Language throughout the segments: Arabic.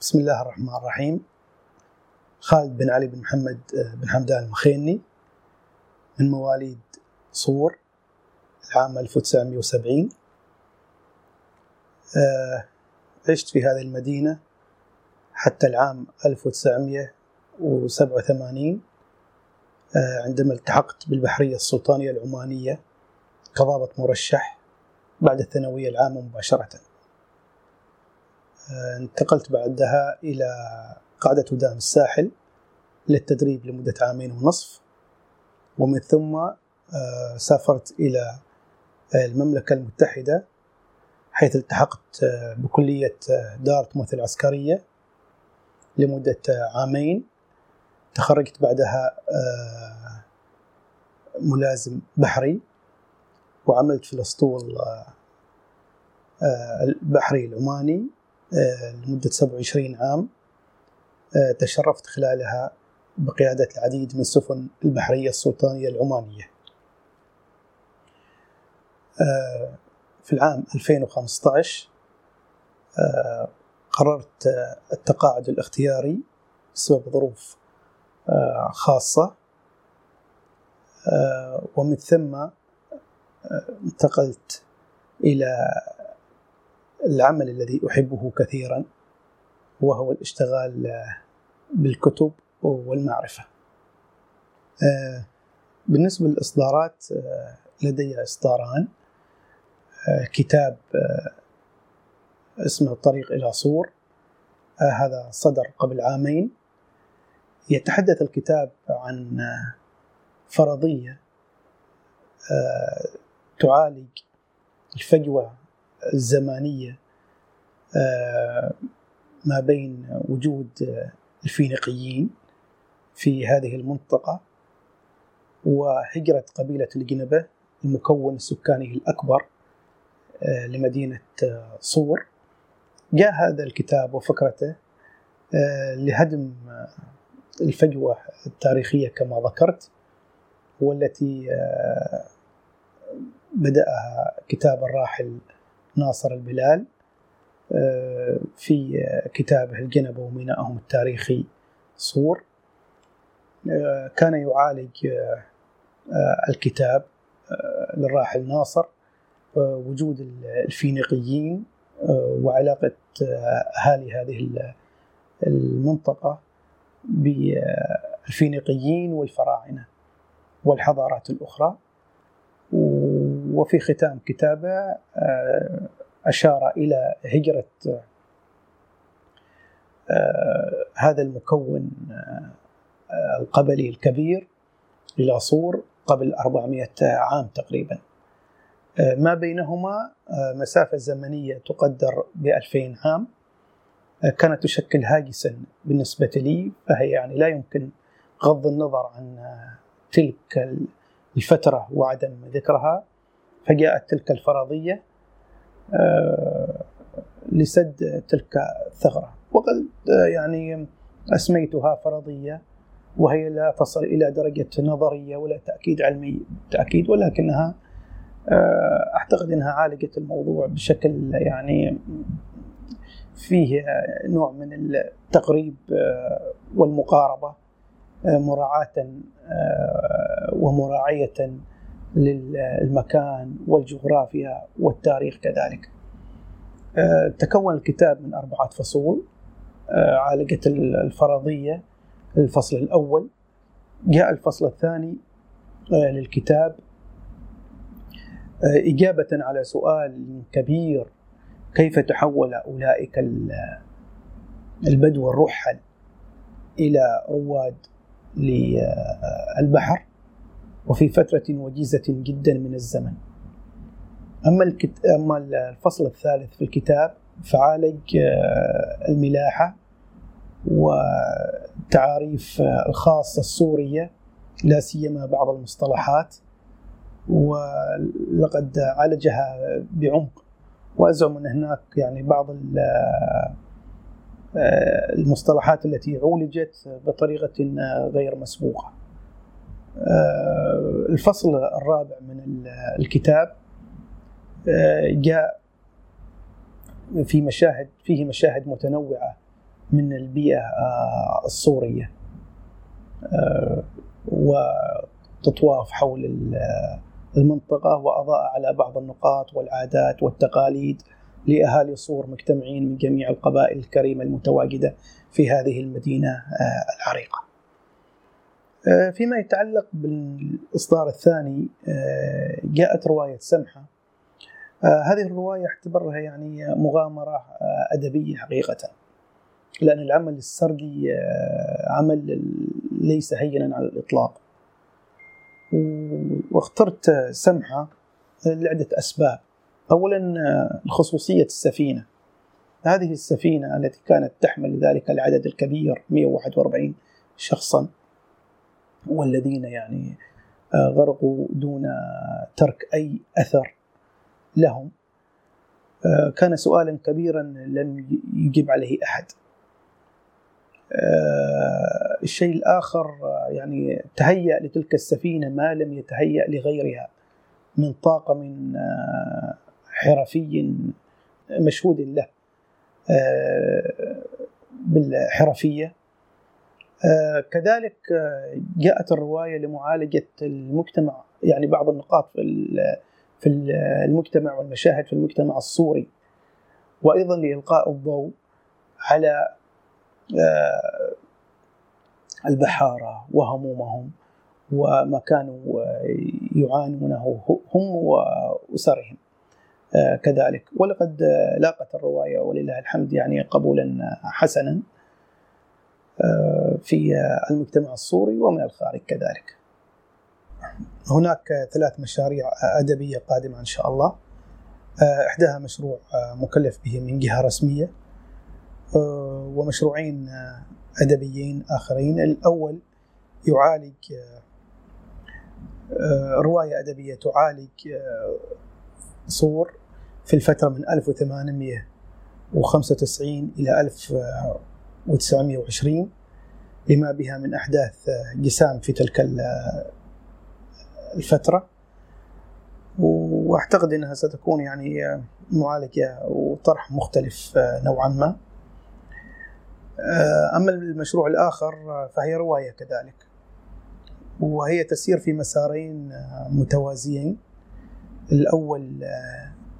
بسم الله الرحمن الرحيم. خالد بن علي بن محمد بن حمدان المخيني من مواليد صور العام 1970 آه، عشت في هذه المدينة حتى العام 1987 آه، عندما التحقت بالبحرية السلطانية العمانية كضابط مرشح بعد الثانوية العامة مباشرة. آه، انتقلت بعدها إلى قاعدة ودام الساحل للتدريب لمدة عامين ونصف. ومن ثم آه، سافرت إلى المملكة المتحدة حيث التحقت آه، بكلية دارتموث العسكرية لمدة عامين. تخرجت بعدها ملازم بحري وعملت في الأسطول البحري العماني. آه، لمدة 27 عام آه، تشرفت خلالها بقيادة العديد من السفن البحرية السلطانية العمانية. آه، في العام 2015 قررت التقاعد الاختياري بسبب ظروف خاصة. ومن ثم انتقلت إلى العمل الذي أحبه كثيرا وهو الاشتغال آه، بالكتب والمعرفة. آه، بالنسبة للإصدارات آه، لدي إصداران. كتاب اسمه الطريق إلى صور هذا صدر قبل عامين. يتحدث الكتاب عن فرضية تعالج الفجوة الزمانية آه، ما بين وجود الفينيقيين في هذه المنطقة وهجرة قبيلة الجنبة المكون السكاني الأكبر آه، لمدينة آه، صور. جاء هذا الكتاب وفكرته لهدم الفجوة التاريخية كما ذكرت والتي بدأها كتاب الراحل ناصر البلال آه، في كتابه الجنبة ومينائهم التاريخي صور. آه، كان يعالج آه، الكتاب للراحل ناصر وجود الفينيقيين وعلاقة أهالي هذه المنطقة بالفينيقيين والفراعنة والحضارات الأخرى. وفي ختام كتابه آه، أشار إلى هجرة آه، هذا المكون آه، القبلي الكبير إلى صور قبل 400 عام تقريبا. ما بينهما مسافة زمنية تقدر ب 2000 عام كانت تشكل هاجسا بالنسبة لي فهي يعني لا يمكن غض النظر عن تلك الفترة وعدم ذكرها. فجاءت تلك الفرضية آه، لسد تلك الثغرة. وقد آه، يعني أسميتها فرضية وهي لا تصل إلى درجة نظرية ولا تأكيد علمي تأكيد ولكنها آه، أعتقد أنها عالجت الموضوع بشكل يعني فيه نوع من التقريب والمقاربة مراعاة ومراعية للمكان والجغرافيا والتاريخ كذلك. آه، تكون الكتاب من أربعة فصول. آه، عالجة الفرضية الفصل الأول. جاء الفصل الثاني آه، للكتاب. إجابة على سؤال كبير. كيف تحول أولئك البدو الرحل إلى رواد للبحر؟ وفي فترة وجيزة جدا من الزمن أما, الفصل الثالث في الكتاب فعالج آه، الملاحة والتعاريف الخاصة السورية لا سيما بعض المصطلحات ولقد عالجها بعمق وأزعم أن هناك يعني بعض آه، المصطلحات التي عولجت بطريقة غير مسبوقة. آه، الفصل الرابع من الكتاب آه، جاء في مشاهد فيه مشاهد متنوعة من البيئة الصورية وتطواف حول المنطقة وأضاء على بعض النقاط والعادات والتقاليد لأهالي صور مجتمعين من جميع القبائل الكريمة المتواجدة في هذه المدينة آه، العريقة. آه، فيما يتعلق بالإصدار الثاني آه، جاءت رواية سمحة. هذه الرواية اعتبرها يعني مغامرة أدبية حقيقة. لأن العمل السردي عمل ليس هينا على الإطلاق. واخترت سمحة لعدة أسباب. أولا خصوصية السفينة. هذه السفينة التي كانت تحمل ذلك العدد الكبير 141 شخصا. والذين يعني آه، غرقوا دون ترك أي أثر لهم. آه، كان سؤالا كبيرا لم يجب عليه أحد. آه، الشيء الآخر يعني تهيأ لتلك السفينة ما لم يتهيأ لغيرها من طاقم حرفي مشهود له بالحرفية. كذلك آه، جاءت الرواية لمعالجة المجتمع يعني بعض النقاط في المجتمع والمشاهد في المجتمع الصوري وأيضا لإلقاء الضوء على البحارة وهمومهم وما كانوا يعانونه هم وأسرهم. آه، كذلك. ولقد لاقت الرواية ولله الحمد يعني قبولا حسنا. آه، في المجتمع الصوري ومن الخارج كذلك. هناك ثلاث مشاريع أدبية قادمة إن شاء الله. آه، إحداها مشروع مكلف به من جهة رسمية. ومشروعين أدبيين آخرين. الأول يعالج رواية أدبية تعالج صور في الفترة من 1895 إلى 1920 لما بها من أحداث جسام في تلك الفترة وأعتقد إنها ستكون يعني معالجة وطرح مختلف نوعا ما. أما المشروع الآخر فهي رواية كذلك. وهي تسير في مسارين متوازيين. الأول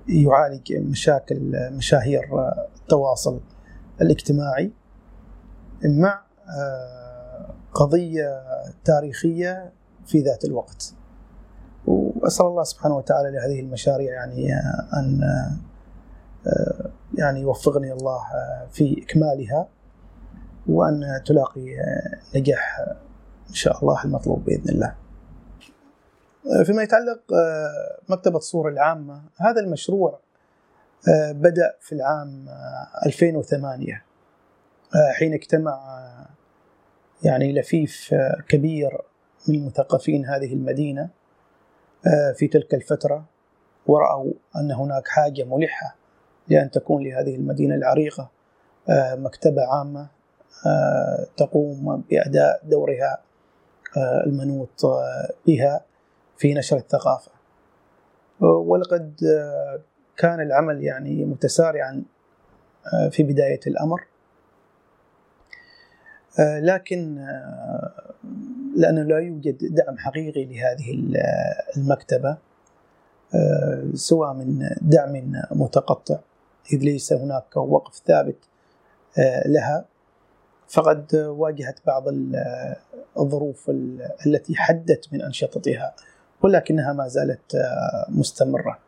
يعالج مشاكل مشاهير التواصل الاجتماعي مع آه، قضية تاريخية في ذات الوقت. وأسأل الله سبحانه وتعالى لهذه المشاريع يعني أن آه، يعني يوفقني الله في إكمالها وأن تلاقي نجاح إن شاء الله المطلوب بإذن الله. فيما يتعلق آه، مكتبة الصورة العامة هذا المشروع آه، بدأ في العام 2008 آه، حين اجتمع يعني لفيف كبير من مثقفين هذه المدينة في تلك الفترة ورأوا أن هناك حاجة ملحة لأن تكون لهذه المدينة العريقة مكتبة عامة تقوم بأداء دورها المنوط بها في نشر الثقافة. ولقد كان العمل يعني متسارعا في بداية الأمر. لكن لأنه لا يوجد دعم حقيقي لهذه المكتبة سواء من دعم متقطع إذ ليس هناك وقف ثابت لها. فقد واجهت بعض الظروف التي حدت من أنشطتها ولكنها ما زالت آه، مستمرة.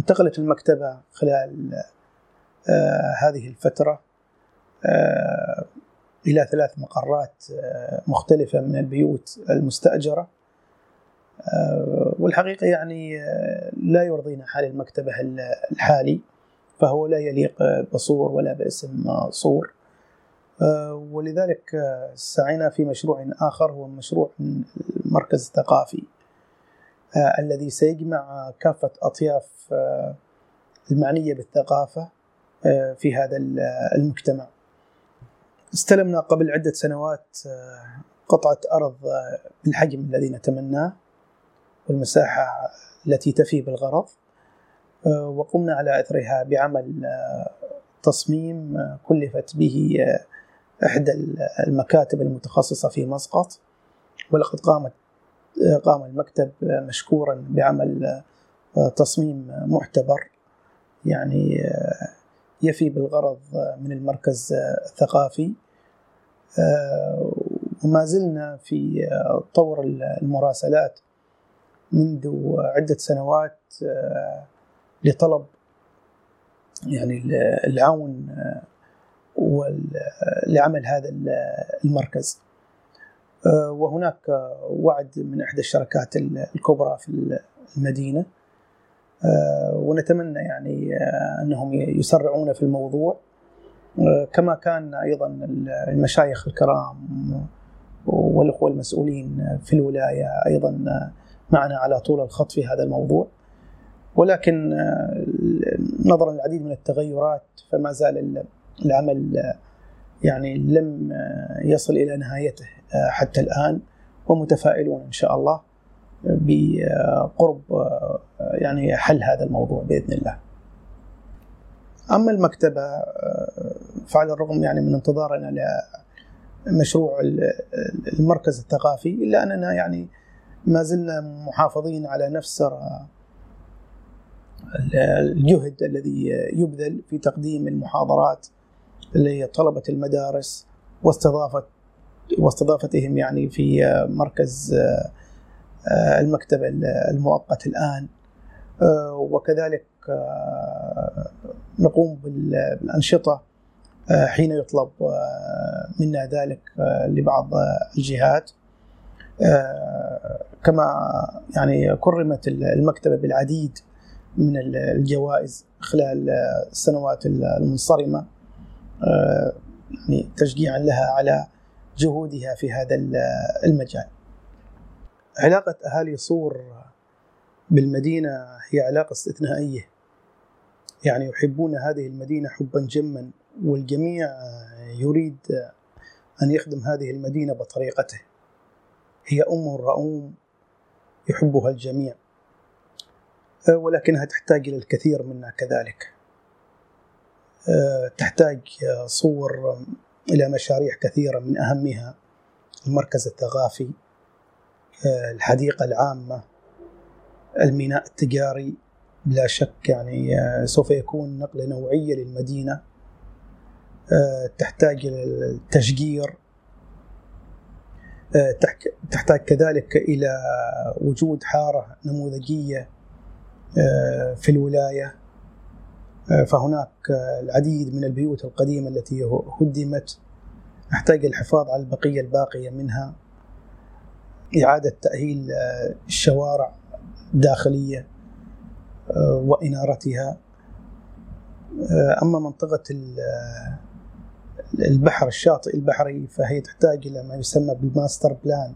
انتقلت المكتبة خلال آه، هذه الفترة آه، إلى ثلاث مقرات مختلفة من البيوت المستأجرة. والحقيقة يعني لا يرضينا حال المكتبة الحالي فهو لا يليق بصور ولا باسم صور. ولذلك سعينا في مشروع آخر هو مشروع المركز الثقافي آه، الذي سيجمع كافة أطياف آه، المعنية بالثقافة آه، في هذا المجتمع. استلمنا قبل عدة سنوات قطعة أرض بالحجم الذي نتمناه والمساحة التي تفي بالغرض وقمنا على أثرها بعمل تصميم كلفت به إحدى المكاتب المتخصصة في مسقط ولقد قامت قام المكتب مشكورا بعمل تصميم معتبر يعني يفي بالغرض من المركز الثقافي. وما زلنا في طور المراسلات منذ عدة سنوات لطلب يعني العون لعمل هذا المركز. وهناك وعد من إحدى الشركات الكبرى في المدينة. ونتمنى يعني أنهم يسرعون في الموضوع. كما كان أيضا المشايخ الكرام والأخوة المسؤولين في الولاية أيضا معنا على طول الخط في هذا الموضوع. ولكن نظرا للعديد من التغيرات فما زال العمل يعني لم يصل إلى نهايته حتى الآن ومتفائلون إن شاء الله بقرب يعني حل هذا الموضوع بإذن الله. أما المكتبة فعلى الرغم يعني من انتظارنا لمشروع المركز الثقافي إلا أننا يعني ما زلنا محافظين على نفس الجهد الذي يبذل في تقديم المحاضرات لطلبة المدارس واستضافة واستضافتهم يعني في مركز المكتب المؤقت الآن وكذلك نقوم بالأنشطة حين يطلب منا ذلك لبعض الجهات. كما يعني كرمت المكتبة بالعديد من الجوائز خلال السنوات المنصرمة. يعني تشجيعا لها على جهودها في هذا المجال. علاقة أهالي صور بالمدينة هي علاقة استثنائية. يعني يحبون هذه المدينة حبا جما والجميع يريد أن يخدم هذه المدينة بطريقته. هي أم رؤوم يحبها الجميع. ولكنها تحتاج إلى الكثير منا كذلك. تحتاج صور إلى مشاريع كثيرة من أهمها المركز الثقافي الحديقة العامة الميناء التجاري بلا شك يعني سوف يكون نقلة نوعية للمدينة تحتاج إلى التشجير تحتاج كذلك إلى وجود حارة نموذجية في الولاية فهناك العديد من البيوت القديمة التي هدمت. نحتاج الحفاظ على البقية الباقية منها إعادة تأهيل الشوارع. الداخلية وإنارتها. أما منطقة البحر الشاطئ البحري فهي تحتاج إلى ما يسمى بال master plan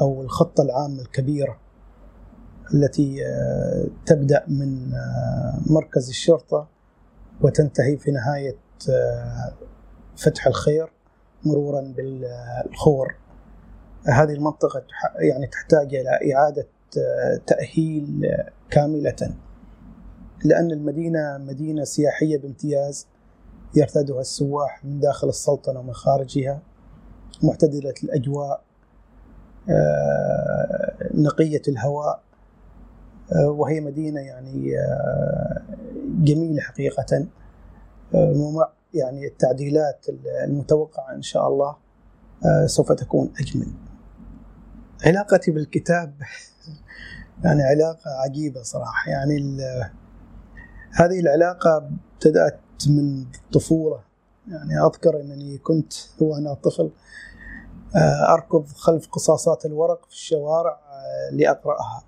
أو الخطة العامة الكبيرة التي تبدأ من مركز الشرطة وتنتهي في نهاية فتح الخير مرورا بالخور. هذه المنطقة يعني تحتاج إلى إعادة تأهيل كاملة لأن المدينة مدينة سياحية بامتياز يرتادها السواح من داخل السلطنة ومن خارجها معتدلة الأجواء نقية الهواء وهي مدينة يعني جميلة حقيقة ومع يعني التعديلات المتوقعة إن شاء الله سوف تكون أجمل. علاقتي بالكتاب يعني علاقة عجيبة صراحة. يعني هذه العلاقة ابتدأت من الطفولة. يعني أذكر أنني كنت وأنا طفل أركض خلف قصاصات الورق في الشوارع لأقرأها.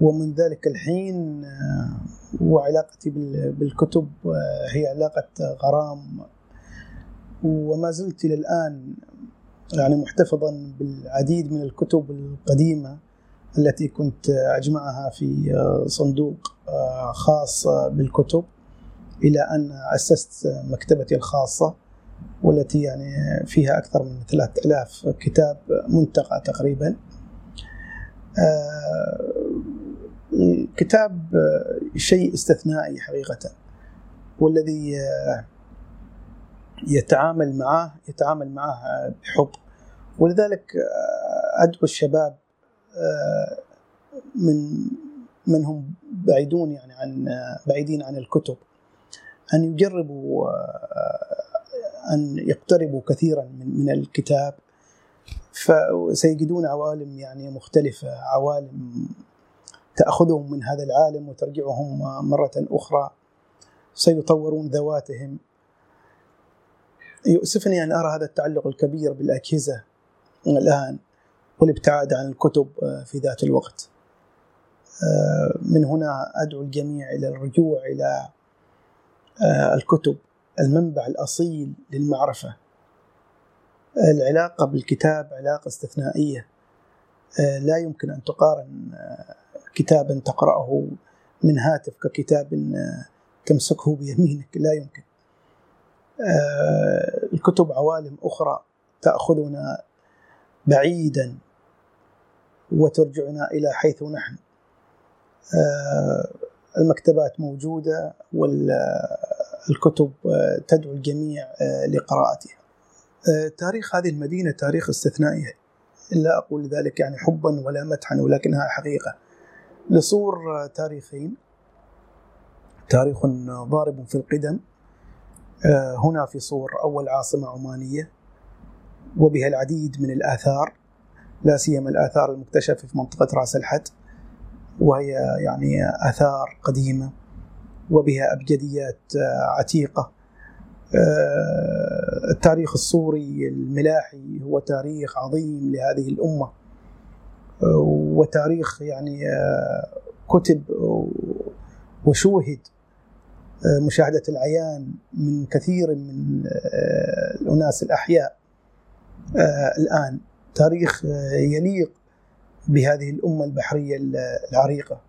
ومن ذلك الحين وعلاقتي بالكتب هي علاقة غرام. وما زلت إلى الآن يعني محتفظا بالعديد من الكتب القديمة. التي كنت أجمعها في صندوق خاص بالكتب إلى أن أسست مكتبتي الخاصة والتي يعني فيها أكثر من 3000 كتاب منتقى تقريبا. الكتاب شيء استثنائي حقيقة والذي يتعامل معه يتعامل معه بحب. ولذلك أدعو الشباب من من هم بعيدون يعني عن بعيدين عن الكتب أن يجربوا أن يقتربوا كثيرا من من الكتاب. فسيجدون عوالم يعني مختلفة عوالم تأخذهم من هذا العالم وترجعهم مرة أخرى. سيطورون ذواتهم. يؤسفني أن أرى هذا التعلق الكبير بالأجهزة الآن. والابتعاد عن الكتب في ذات الوقت. من هنا أدعو الجميع إلى الرجوع إلى الكتب المنبع الأصيل للمعرفة. العلاقة بالكتاب علاقة استثنائية. لا يمكن أن تقارن كتابا تقرأه من هاتف ككتاب تمسكه بيمينك. لا يمكن. الكتب عوالم أخرى تأخذنا بعيدا وترجعنا إلى حيث نحن. المكتبات موجودة والكتب تدعو الجميع لقراءتها. تاريخ هذه المدينة تاريخ استثنائي. لا أقول ذلك يعني حبا ولا مدحا ولكنها حقيقة. لصور تاريخين. تاريخ ضارب في القدم. هنا في صور أول عاصمة عمانية. وبها العديد من الآثار. لا سيما الآثار المكتشفة في منطقة راس الحد وهي يعني آثار قديمة وبها أبجديات عتيقة. التاريخ الصوري الملاحي هو تاريخ عظيم لهذه الأمة. وتاريخ يعني كتب وشوهد مشاهدة العيان من كثير من الأناس الأحياء الآن. تاريخ يليق بهذه الأمة البحرية العريقة.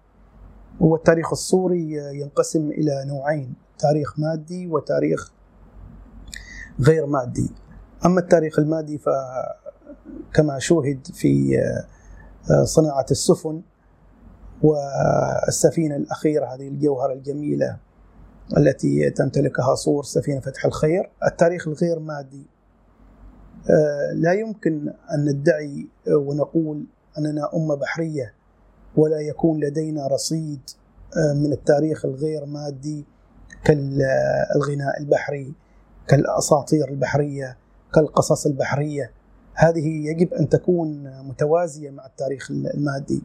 والتاريخ الصوري ينقسم إلى نوعين تاريخ مادي وتاريخ غير مادي. أما التاريخ المادي فكما شوهد في صناعة السفن والسفينة الأخيرة هذه الجوهرة الجميلة التي تمتلكها صور سفينة فتح الخير التاريخ الغير مادي لا يمكن أن ندعي ونقول أننا أمة بحرية ولا يكون لدينا رصيد من التاريخ الغير مادي كالغناء البحري كالأساطير البحرية كالقصص البحرية. هذه يجب أن تكون متوازية مع التاريخ المادي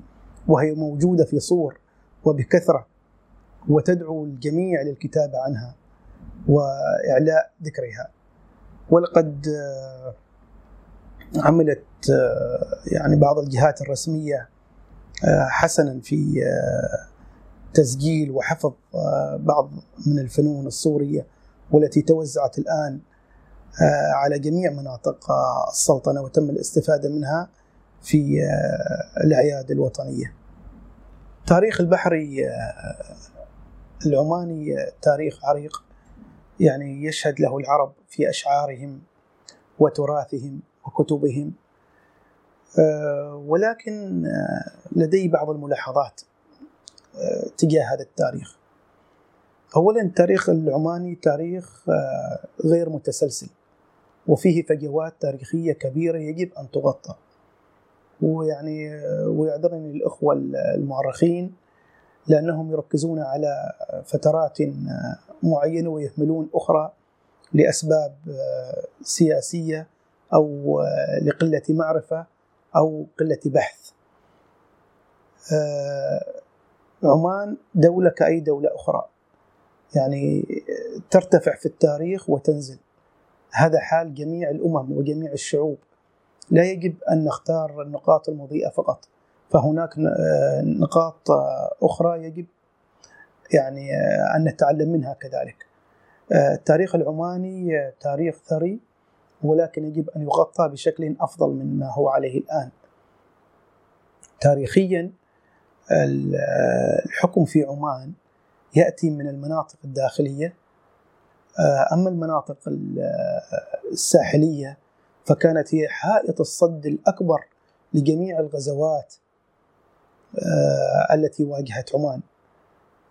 وهي موجودة في صور وبكثرة وتدعو الجميع للكتابة عنها وإعلاء ذكرها. ولقد عملت يعني بعض الجهات الرسمية حسنا في تسجيل وحفظ بعض من الفنون الصورية والتي توزعت الآن على جميع مناطق السلطنة وتم الاستفادة منها في الأعياد الوطنية. تاريخ البحري العماني تاريخ عريق يعني يشهد له العرب في أشعارهم وتراثهم. وكتبهم. ولكن لدي بعض الملاحظات تجاه هذا التاريخ. اولا التاريخ العماني تاريخ غير متسلسل وفيه فجوات تاريخية كبيرة يجب أن تغطى. ويعني ويعذرني الأخوة المؤرخين لأنهم يركزون على فترات معينة ويهملون أخرى لأسباب سياسية أو لقلة معرفة أو قلة بحث. عمان دولة كأي دولة أخرى. يعني ترتفع في التاريخ وتنزل. هذا حال جميع الأمم وجميع الشعوب. لا يجب أن نختار النقاط المضيئة فقط. فهناك نقاط أخرى يجب يعني أن نتعلم منها كذلك. التاريخ العماني تاريخ ثري. ولكن يجب أن يغطى بشكل أفضل مما هو عليه الآن. تاريخيا الحكم في عمان يأتي من المناطق الداخلية. أما المناطق الساحلية فكانت هي حائط الصد الأكبر لجميع الغزوات التي واجهت عمان.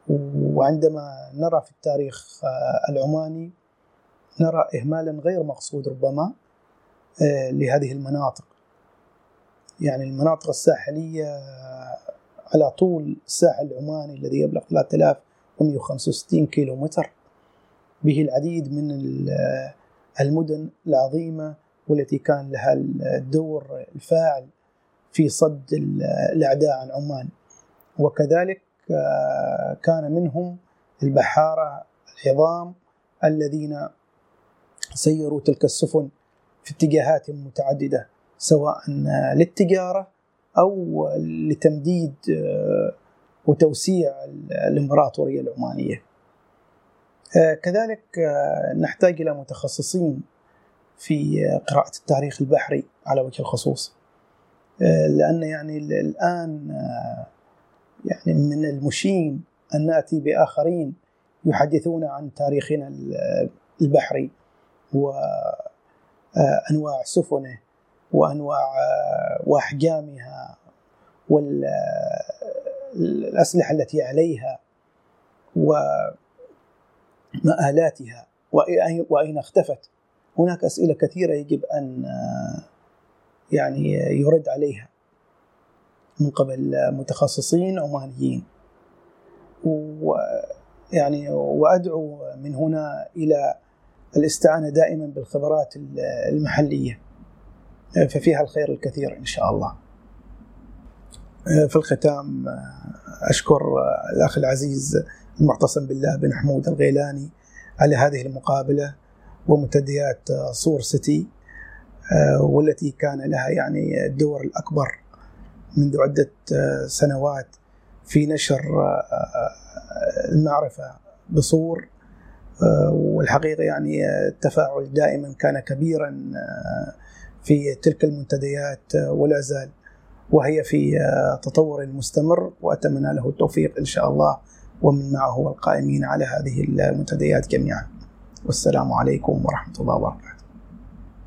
وعندما نرى في التاريخ العماني نرى إهمالا غير مقصود ربما لهذه المناطق. يعني المناطق الساحلية على طول الساحل العماني الذي يبلغ 3165 كيلو متر به العديد من المدن العظيمة والتي كان لها الدور الفاعل في صد الأعداء عن عمان. وكذلك آه، كان منهم البحارة العظام الذين سيروا تلك السفن في اتجاهات متعددة سواء للتجارة أو لتمديد آه، وتوسيع الإمبراطورية العمانية. آه، كذلك نحتاج إلى متخصصين في قراءة التاريخ البحري على وجه الخصوص. لأن يعني الآن يعني من المشين أن نأتي بآخرين يحدثون عن تاريخنا البحري. وأنواع سفنة وأنواع وأحجامها والأسلحة التي عليها ومآلاتها وأين اختفت. هناك أسئلة كثيرة يجب أن يعني يرد عليها من قبل متخصصين عمانيين. ويعني وأدعو من هنا إلى الاستعانة دائما بالخبرات المحلية ففيها الخير الكثير إن شاء الله. في الختام أشكر الأخ العزيز المعتصم بالله بن حمود الغيلاني على هذه المقابلة ومنتديات صور سيتي والتي كان لها يعني الدور الأكبر منذ عدة آه، سنوات في نشر آه، آه، المعرفة بصور والحقيقة يعني التفاعل دائما كان كبيرا في تلك المنتديات ولا زال. وهي في تطور مستمر وأتمنى له التوفيق إن شاء الله ومن معه والقائمين على هذه المنتديات جميعا. والسلام عليكم ورحمة الله وبركاته.